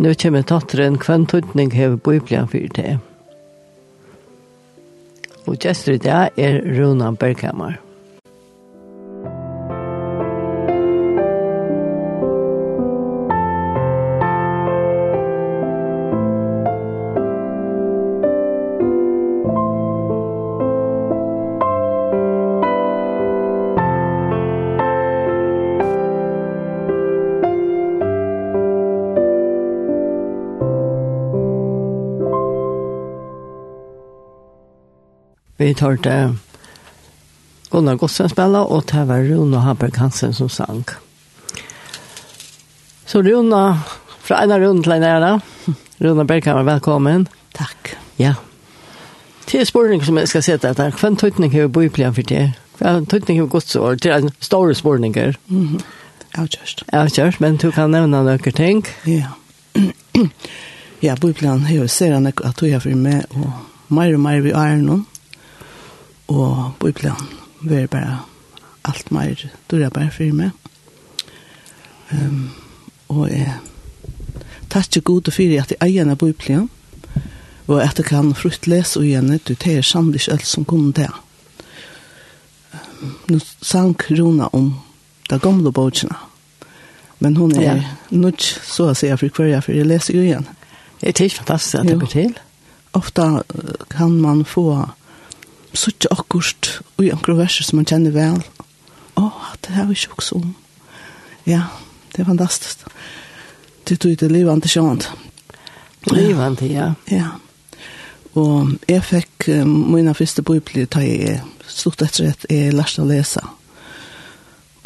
Nå kommer tatteren hvem tøytning hever bøyblia for det. Og gestur i dag er Runa Berghammer. Vi tar det Gunnar Gossen spela, og det var Rune Haberg Hansen som sang. Så Rune, fra ena Rune til en ære, Rune Berghammer, velkommen. Takk. Ja. Til spørning som jeg skal se til dette, hva tøytning har bøyplian for det? Hva tøytning har godsår? Det er store spørninger. Mm -hmm. Avkjørst. Avkjørst, men du kan nevne noen ting. Ja. ja, bøyplian, har jo ser han at du har for meg, og mer og mer vi er noen og Bibelen var bare alt mer dyrbar for meg. Um, og jeg takk god og for at jeg eier Bibelen, og at jeg kan frukt lese og gjerne, du tar sannlig alt som kunne det. Um, nå sang Rona om de gamle bøkene, men hun er ja. nødt, så å si, for hver jeg, for jeg leser jo igjen. Det er ikke fantastisk at det går til. Ofta kan man få sutt akkurat og i akkurat verser som man kjenner vel. Å, oh, det har vi ikke også om. Ja, det er fantastisk. Det tog det livende sjående. Livende, ja. Ja. Og jeg fikk um, mine første bøybler da jeg stod etter at jeg lærte å lese.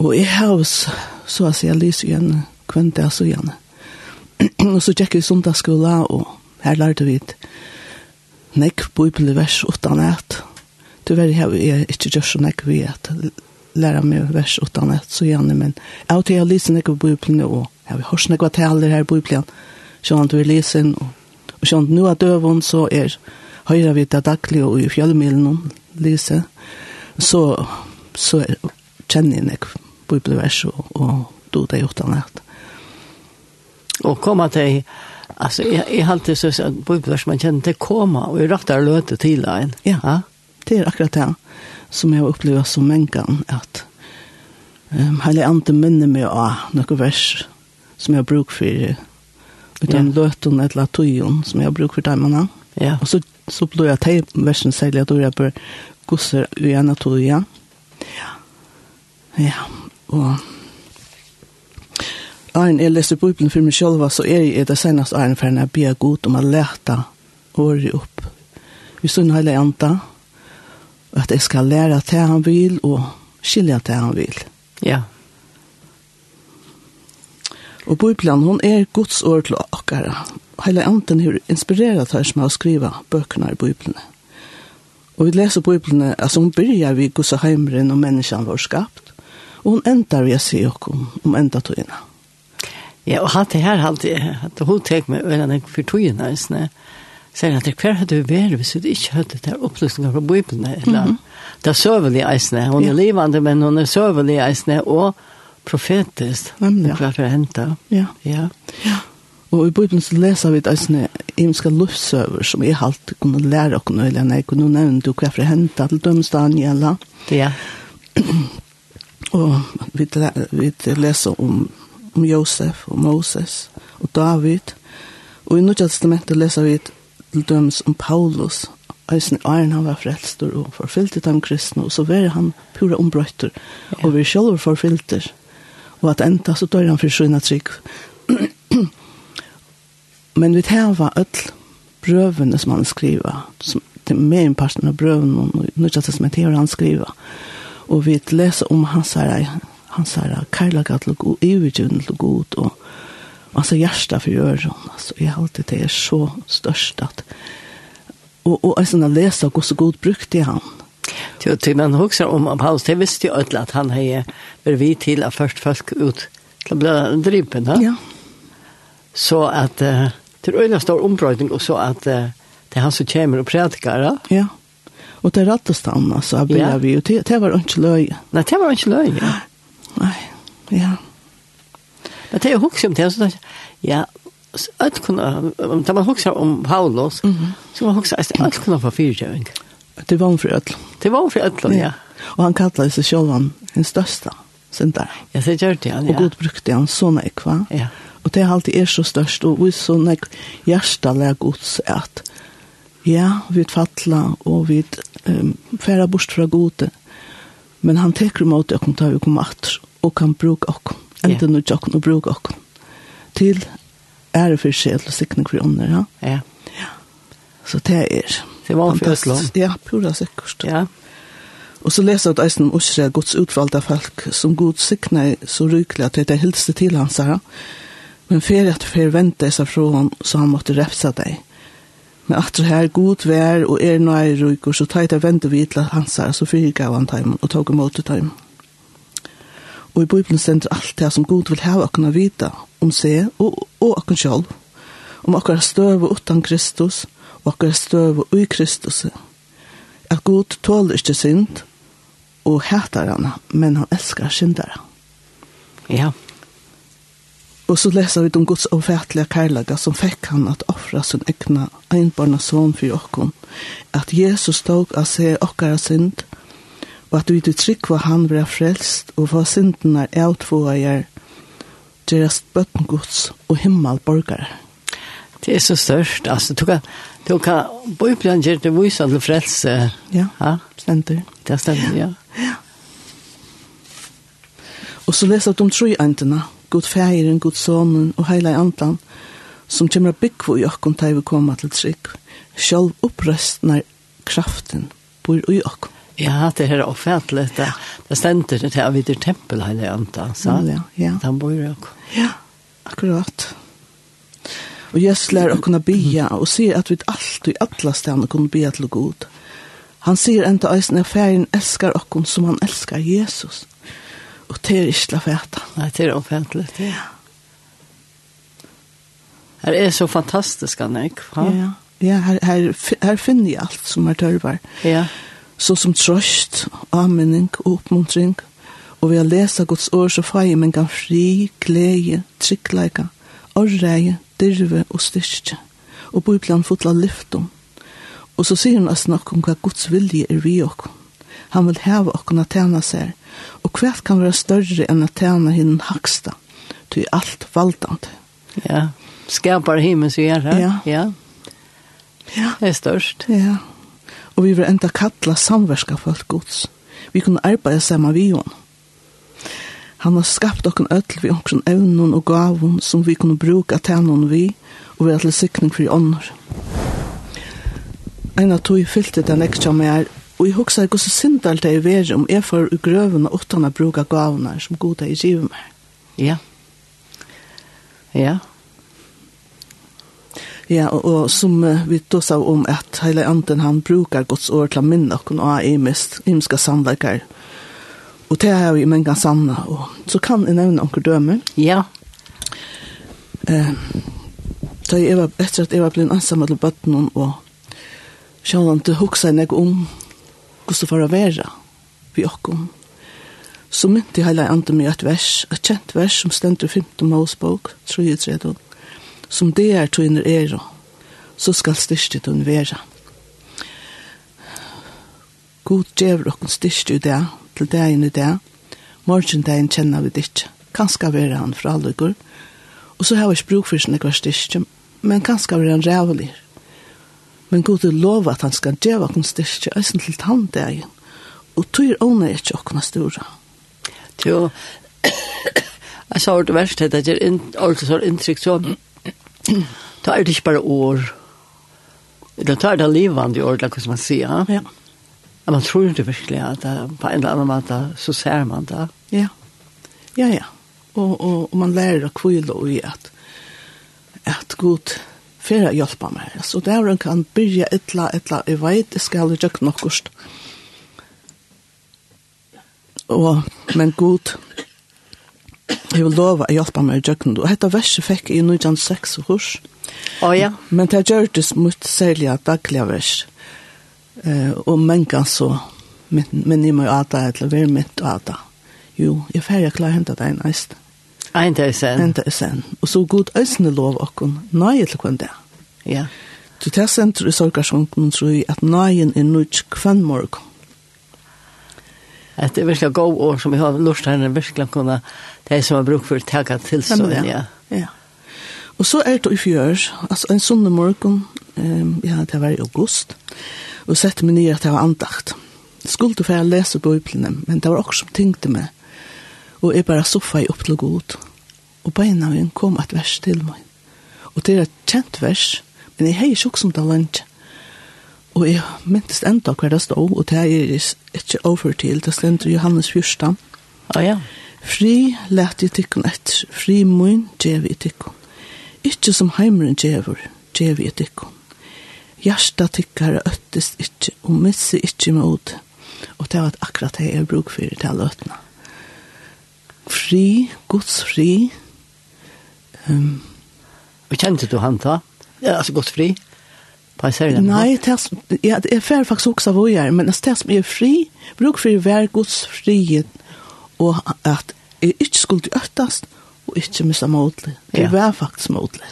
Og jeg har så å si, jeg lyser igjen kvendt jeg så igjen. og så gikk vi sundagsskolen, og her lærte vi et nekk bøybler vers uten et tyvärr har jag är inte gjort så mycket vi att lära mig vers utan att så gärna men jag till jag läser på Bibeln och jag har hört något taler här på Bibeln så han du lyssnar och och sånt nu att övon så är höra vi det dagliga och i fjällmilen läser så så känner jag något bibelvers och, och då det utan ett. och komma till Alltså jag, jag har alltid så att bibelvers man känner till komma och i rattar löte till en. Ja. ja? Det er akkurat det som jeg har opplevd som mengan, at um, hele andre minner meg av noen vers som jeg har brukt for, utan ja. løten eller tøyen som jeg har brukt for dem. Ja. Og så, så ble jeg til versen særlig at jeg bør gosser uen av tøyen. Ja. Ja, og... Arne, jeg leser Bibelen for meg selv, så er jeg det seneste Arne for henne, jeg ber god om å lete året opp. Vi stod hele enda, Og at jeg skal lære det han vil, og skilje det han vil. Ja. Og Bibelen, hun er Guds ord til okkara. Hele anten har inspireret her som har skrivet bøkene i Bibelen. Og vi leser Bibelen, altså hun begynner vid Guds heimren og menneskene var skapt, og hun ender vi å si okkom om enda togene. Ja, og hatt det her, hatt det, hatt det hun tek med øynene for tøyene, sånn sier at hver hadde vi vært hvis du ikke hadde det opplysninger fra Bibelen, eller mm -hmm. det er søvelig eisene. Hun er ja. livende, men hun er søvelig eisene, og profetisk, mm, ja. klart å hente. Ja. ja. ja. Og i Bibelen så leser vi eisene imenska luftsøver som jeg halt kunne lære oss nøylig, når jeg kunne nevne du hva for hente til dømes Daniela. Ja. og vi, vi leser om, om Josef og Moses og David. Og i Nødja testamentet leser vi et til dømes om Paulus, eisen æren han var frelster og forfyllte dem kristne, og så var han pura ombrøyter, ja. og vi selv forfylter. Og at enda så dør han for sine trygg. Men vi tar var ødel brøvene som han skriver, som det er mer en parten av brøvene, og nå ikke som jeg han skriver. Og vi leser om hans herre, hans herre, kærlighet til Gud, eviggjønne til Gud, og alltså hjärsta för öron alltså jag har alltid det är så störst att och och alltså när läsa hur så god brukt i han. Till till man huxar om Paulus det visste ju öll att han heje ber vi till att först folk ut till bli dripen va ja. Så att uh, till ölla stor ombrötning och så att uh, det han så kommer och predikar ja. Och det rätta stanna så blir vi ju det var inte löj nej det var inte ja. nej. Ja. Men det är hukse om det så ja, att kunna om man också om Paulus så man också att kunna få fyrtjöring. Det var för öll. Det var för öll, ja. Och han kallade sig själv den största syndaren. Ja, det gör det, ja. Och Gud brukte han såna ekva. Ja. Och det alltid är så størst, og vi så när hjärta lär Guds att ja, vi fattla och vi um, färra bort fra gode, Men han täcker imot det, og vi kommer att och kan bruka och enten yeah. og tjokken og bruk okken, til ære for sjel og sikning for ånder, ja. Ja. Så det er Det var fantastisk. Ja, pura sikkert. Ja. Og så leser jeg at eisen om Osre, Guds utvalgte folk, som Gud sikner så rykelig at det er hilse til hans her. Men fer at fer vente seg fra han, så han måtte repsa deg. Men at det her god vær og er nøy nøyrykker, så tar jeg vente vidt til hans her, så fyrgav han teimen og tog imot teimen. Og i Bibelen stender alt det som Gud vil hava okkona vita om seg og, og okkon sjálf. Om okkar støve utan Kristus og okkar støve ui Kristus. At Gud tåler ikke synd og hætar hana, men han elskar syndara. Ja. Og så leser vi om Guds avfætliga kærlaga som fekk han at offra sin egna einbarna son for okkon. At Jesus tog av seg okkara synd og at vi du tryggva han vera frelst og få syndenar outfåar deres bøttengods og himmel borgare. Det er så størst, altså, du kan, du kan, Bibelen gjør det viser til frelse. Ja, ja? stender. Det stender, ja. ja. Og så leser de tre antene, Gud fægeren, Gud sonen og heila antan, som kommer å bygge i okken til vi kommer til trygg. Selv opprøstner kraften bor i okken. Ja, det er oppfattelig. Det, det stender det til vid videre tempel hele anta, sa mm, ja, ja. Den bor jo Ja, akkurat. Og Jesus lærer å kunne bia, og sier at vi alltid i alle stedene kunne bia til god. Han sier enda eisen at ferien elskar okkon som han elskar Jesus. Og det er ikke la fæta. Nei, det er oppfattelig, det ja. Her er så fantastisk, Annik. Ja, Ja, ja her, her, her finner jeg alt som er tørvar. Ja så som trøst, anmenning og oppmuntring. Og ved å lese Guds ord så får jeg meg fri, glede, tryggleika, orreie, dirve og styrke. Og Bibelen fotla lyftom. Og så sier han oss nok om hva Guds vilje er vi okk. Han vil heve okk å tjene seg. Og hva kan være større enn å tjene henne haksta. til alt valdant. Ja, skapar himmels gjør Ja. Ja. Ja. Det er størst. Ja og vi vil enda kalla samverska folk gods. Vi kunne arbeida saman vi hon. Han har skapt okken öll vi okken evnen og gavun som vi kunne bruka tennon vi, og vi er til sikning for ånder. Ein av tog fyllte den ekstra mer, og jeg husker hvordan sindalt det er veri om jeg får i grøvene utan åttan å bruka gavene som goda i givet meg. Ja. Ja. Ja, og, og som uh, vi då sa om at hele anden han brukar Guds ord til å minne og av imest, imska samverkar. Og det har vi mange sanna. Og, så kan jeg nevne noen døme. Ja. Eh, da jeg var, etter at jeg var blitt ansam til bøtten og sjålan til huksa jeg om hvordan for å være vi okkom. Så mynte hele anden med et vers, et kjent vers som stender i 15 Mosebok, tror jeg, tror jeg, som det er tøyner er, så skal styrste tøyne være. God djever okken styrste i det, til dagen i det, morgen dagen kjenner vi det ikke. Kanskje være han fra alle går, og så har vi ikke bruk for sånne ekvar styrste, men kanskje være han rævelig. Men god er lov at han skal djeva okken styrste, og sånn til han dagen, og tøyr åne er ikke okken store. Jo, jeg sa det verst, det er ikke ordentlig så inntrykk som Da er det ikke bare år. Da tar det livende år, det hva man sier. Ja. ja. Man tror ikke virkelig at det, på en eller annen måte så ser man det. Ja, ja, ja. Og, og, og man lærer å kvile og i at, at Gud fyrir hjelpa meg. Så der hun kan byrja etla, etla, jeg vet, jeg skal gjøre nokkost. Og, men Gud, Jeg vil lova å hjelpe meg i djøkken. Og dette verset fikk jeg i 1906 hos. Å ja. Men det gjør det mot særlig daglige vers. Eh, og mennesker så men jeg må jo ata, eller være mitt og ata. Jo, jeg får jeg klare hentet deg en eist. Ein dag sen. Ein til sen. Og så god eisende lov okken. nøye til kvann det. Ja. Du tar senter i sorgarsjonken, tror jeg, at nøyen er nødt kvann morgen det är virkelig gå år som vi har lust henne verkligen kunna det som har bruk för å tacka till så ja. ja. Ja. Och så er det i fjør, alltså en söndag morgen, ehm ja, det var i august. Och sette mig ner att det var andakt. Skulle til å läsa bøyplene, men det var också som tenkte mig. Och är bara soffa i upp till god. Och på en kom et vers till mig. Och det är et känt vers, men jeg har ikke också som det långt. Og jeg mintes enda hva det stod, og det er ikke over til, det stender Johannes 14. Å oh, ja. Fri let i tikkun etter, fri mun djev i tikkun. Ikke som heimeren djevur, djev i tikkun. Hjärsta tikkare øttest ikke, og missi ikke mot. Og det var akkurat det jeg bruk for til alle øttene. Fri, gods fri. Um, og kjente du han da? Ja, altså gods fri? på særlig? Nei, det er, ja, jeg fer faktisk også av å gjøre, men det er som er fri, bruk for å være Guds frihet, og at jeg ikke skulle øktast, og ikke missa måtlig. Det var faktisk måtlig,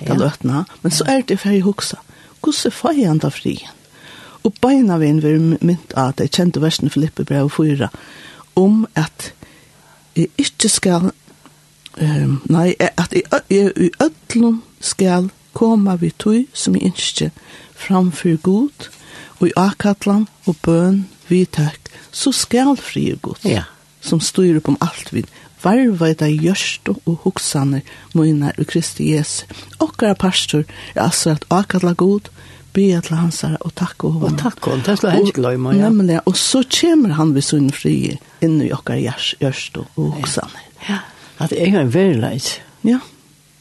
det løtna, Men så er det fer jeg hoksa. Hvordan får jeg enda frien? Og beina vi inn, vi mynt at jeg kjente versen Filippe brev 4, om at jeg ikke skal, um, nei, at jeg, jeg, jeg, jeg, jeg, jeg, jeg, koma vi tui som i innskje framfyr god, og i akatlan og bøn vi takk, så skal fri god, ja. som styr upp om alt vid, varvaida gjørst og hoksaner munar og Kristi Jesu. Okkara pastor er altså at akatla god, be til hans herre og takk og henne. Og takke henne, det skal jeg ikke glemme, ja. Nemlig, og så kommer han ved sunn frie inn i okkar gjørst og hoksaner. Ja, at det er en verileis. Ja,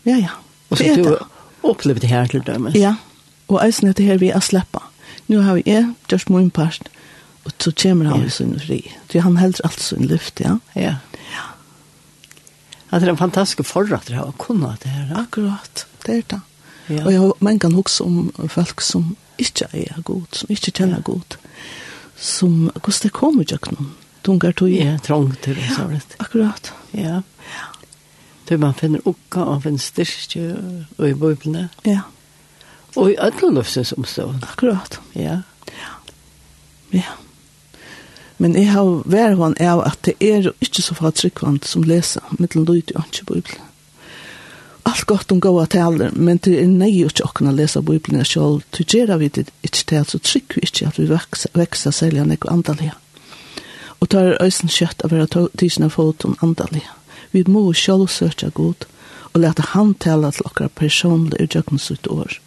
ja, ja. Og så det er det opplevd det her til dømes. Ja, og eisen det her vi er sleppa. Nu har vi jeg gjort min part, og så kommer han ja. i sin fri. Så han helder alt sin luft, ja. Ja. ja. At det er en fantastisk forrett det her, å kunne det her. Ja. Akkurat, det er det. Ja. Og jeg, har mange kan huske om folk som ikke er god, som ikke kjenner ja. god, som hvordan det kommer til noen. Tungar tog. Ja, trångt. til det, så vet Akkurat. Ja. ja. Så man finner ukka og finner styrke og i bøyblene. Ja. Og i alle løsens omstående. Akkurat. Ja. Ja. Ja. Men jeg har vært hva av at det er ikke så fatt tryggvand som leser, mittelen lyd og ikke bøyblene. Alt godt om gode taler, men det er nøy å ikke åkne å lese bøyblene selv. Du gjør vi det ikke til, så trykker vi ikke at vi vekser selv enn ikke andalige. Og tar øysen kjøtt av å være tidsene foten andalige. Vi må sjálv søtja god, og lete han tala til okkara personlig i utjøkken sitt år.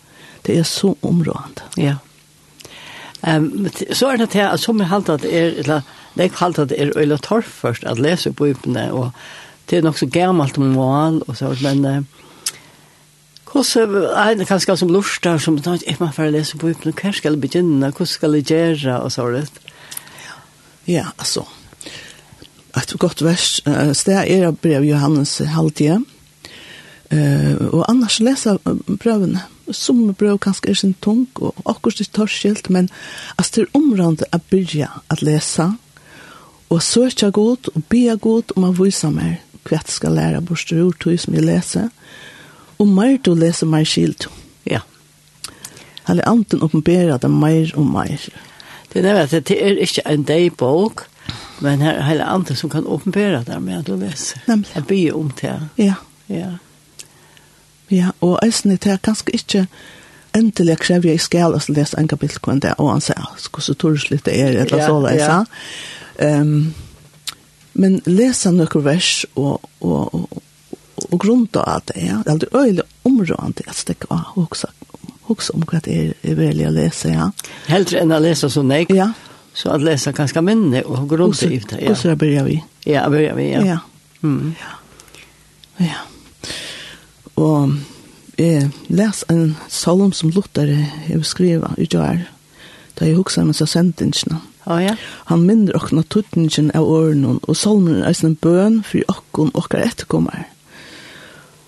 Det er så områdende. Ja. Um, så er det til at som jeg er halvt er, eller det er halte at er øyla torf først at lese på og det er nok så gammalt om mål, og så, men uh, hvordan er det kanskje som lurstar, som er man for å lese på hva skal jeg begynne, hva skal jeg gjøre, og så, rett? Ja, altså, et godt vers. Uh, sted er av brev Johannes halvtida. Uh, og annars lesa brevene. Som brev kanskje er sin tung, og akkurat det tar skilt, men at det er området å begynne å lese. og søke godt, og be godt, om å vise meg hva jeg skal lære borster ord til som jeg leser, og mer til å lese mer skilt. Ja. Eller anten oppenbærer det mer og mer. Det er nemlig at det er ikke en dagbok, Men her er hele andre som kan åpenbære det med at du leser. Nemlig. Jeg byr om det. Ja. Ja. Ja, og eisen er det kanskje ikke endelig krever jeg skal også lese en kapittel kvann det, og han sier, hvordan så torslig det er, eller så det er, ja. Um, men lese noen vers og, og, og, og grunn av det ja. det er aldri øyelig områdende at det er også, også om hva det er, er veldig å lese, ja. Helt enn å lese så nek, ja. Så att läsa ganska minne och grunda det. Ja. Och så börjar vi. Ja, börjar vi. Ja. Ja. Mm. ja. ja. Och eh läs en psalm som Luther har skrivit i Jar. Där jag huxar med så sentenserna. Ja, ja. Han minner och naturtningen av åren och psalmen är en bön för okkon och efterkommare.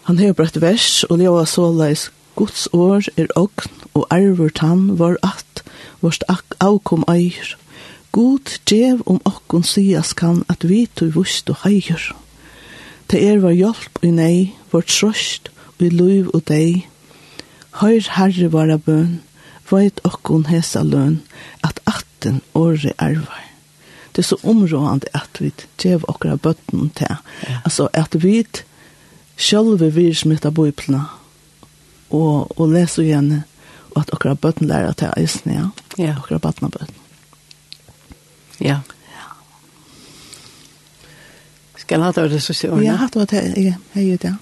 Han har brett vers och det var såleis Guds år er och og arvur tann var at, vårt avkom eier, God djev om okkon sias kan at vi tog vust og heier. Det er var hjelp og nei, vår trøst og lov og deg. Høyr herre våra bøn, veit okkon hesa løn, at atten åre ervar. Det er så områdende at vi djev okkara bøtten til. Ja. Altså at vi sjølve vir smitta bøyplene og, og leser igjen og at okkara bøtten lærer til eisen, ja. ja. Okkara bøtten Ja. Skal ha det så se ordna. Ja, hatt det, jeg hej det.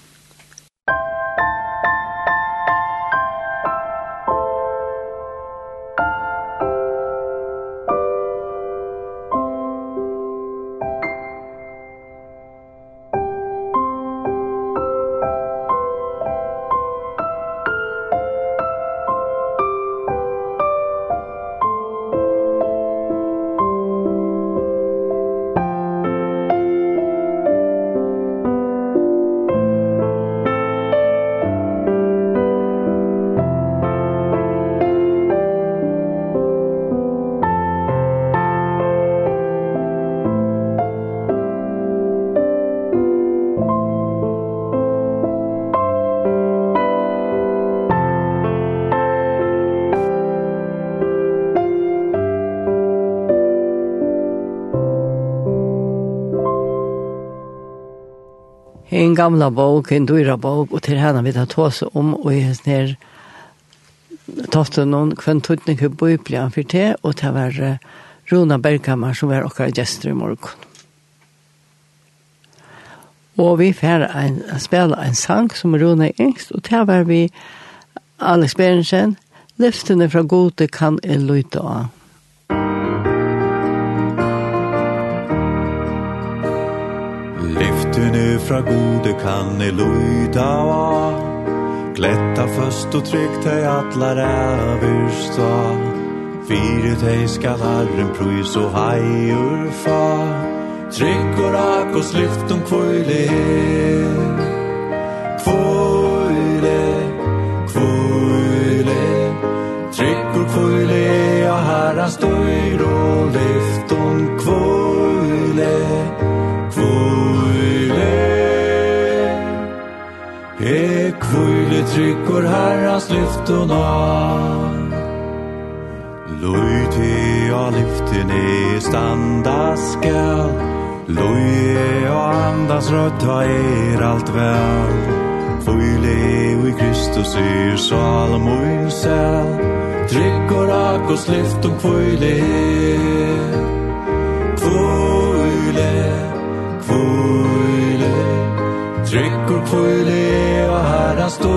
en gamla bok, en dyra bok, og til henne vi tar ta oss om, og jeg hans ned tatt noen kventutning i Bibelen for det, og det var Rona Bergkammer, som var okkar gjester i morgen. Og vi får en, spela en sang som Rona er yngst, og det var vi Alex Berensen, Lyftene fra gode kan jeg lytte av. Løyve fra gode kan jeg løyda av Gletta først og trygt hei atlar æversta Fyre tei skal herren prøys og heier fa. Trygg og rak og slyft om kvøylig Kvøylig Kvile tryggor herras lyft og nar te a lyftin i standa skal Loj a andas rötta er alt vel. Kvile i Kristus er salmoin sel. Tryggor akos lyftum kvile på og herren stå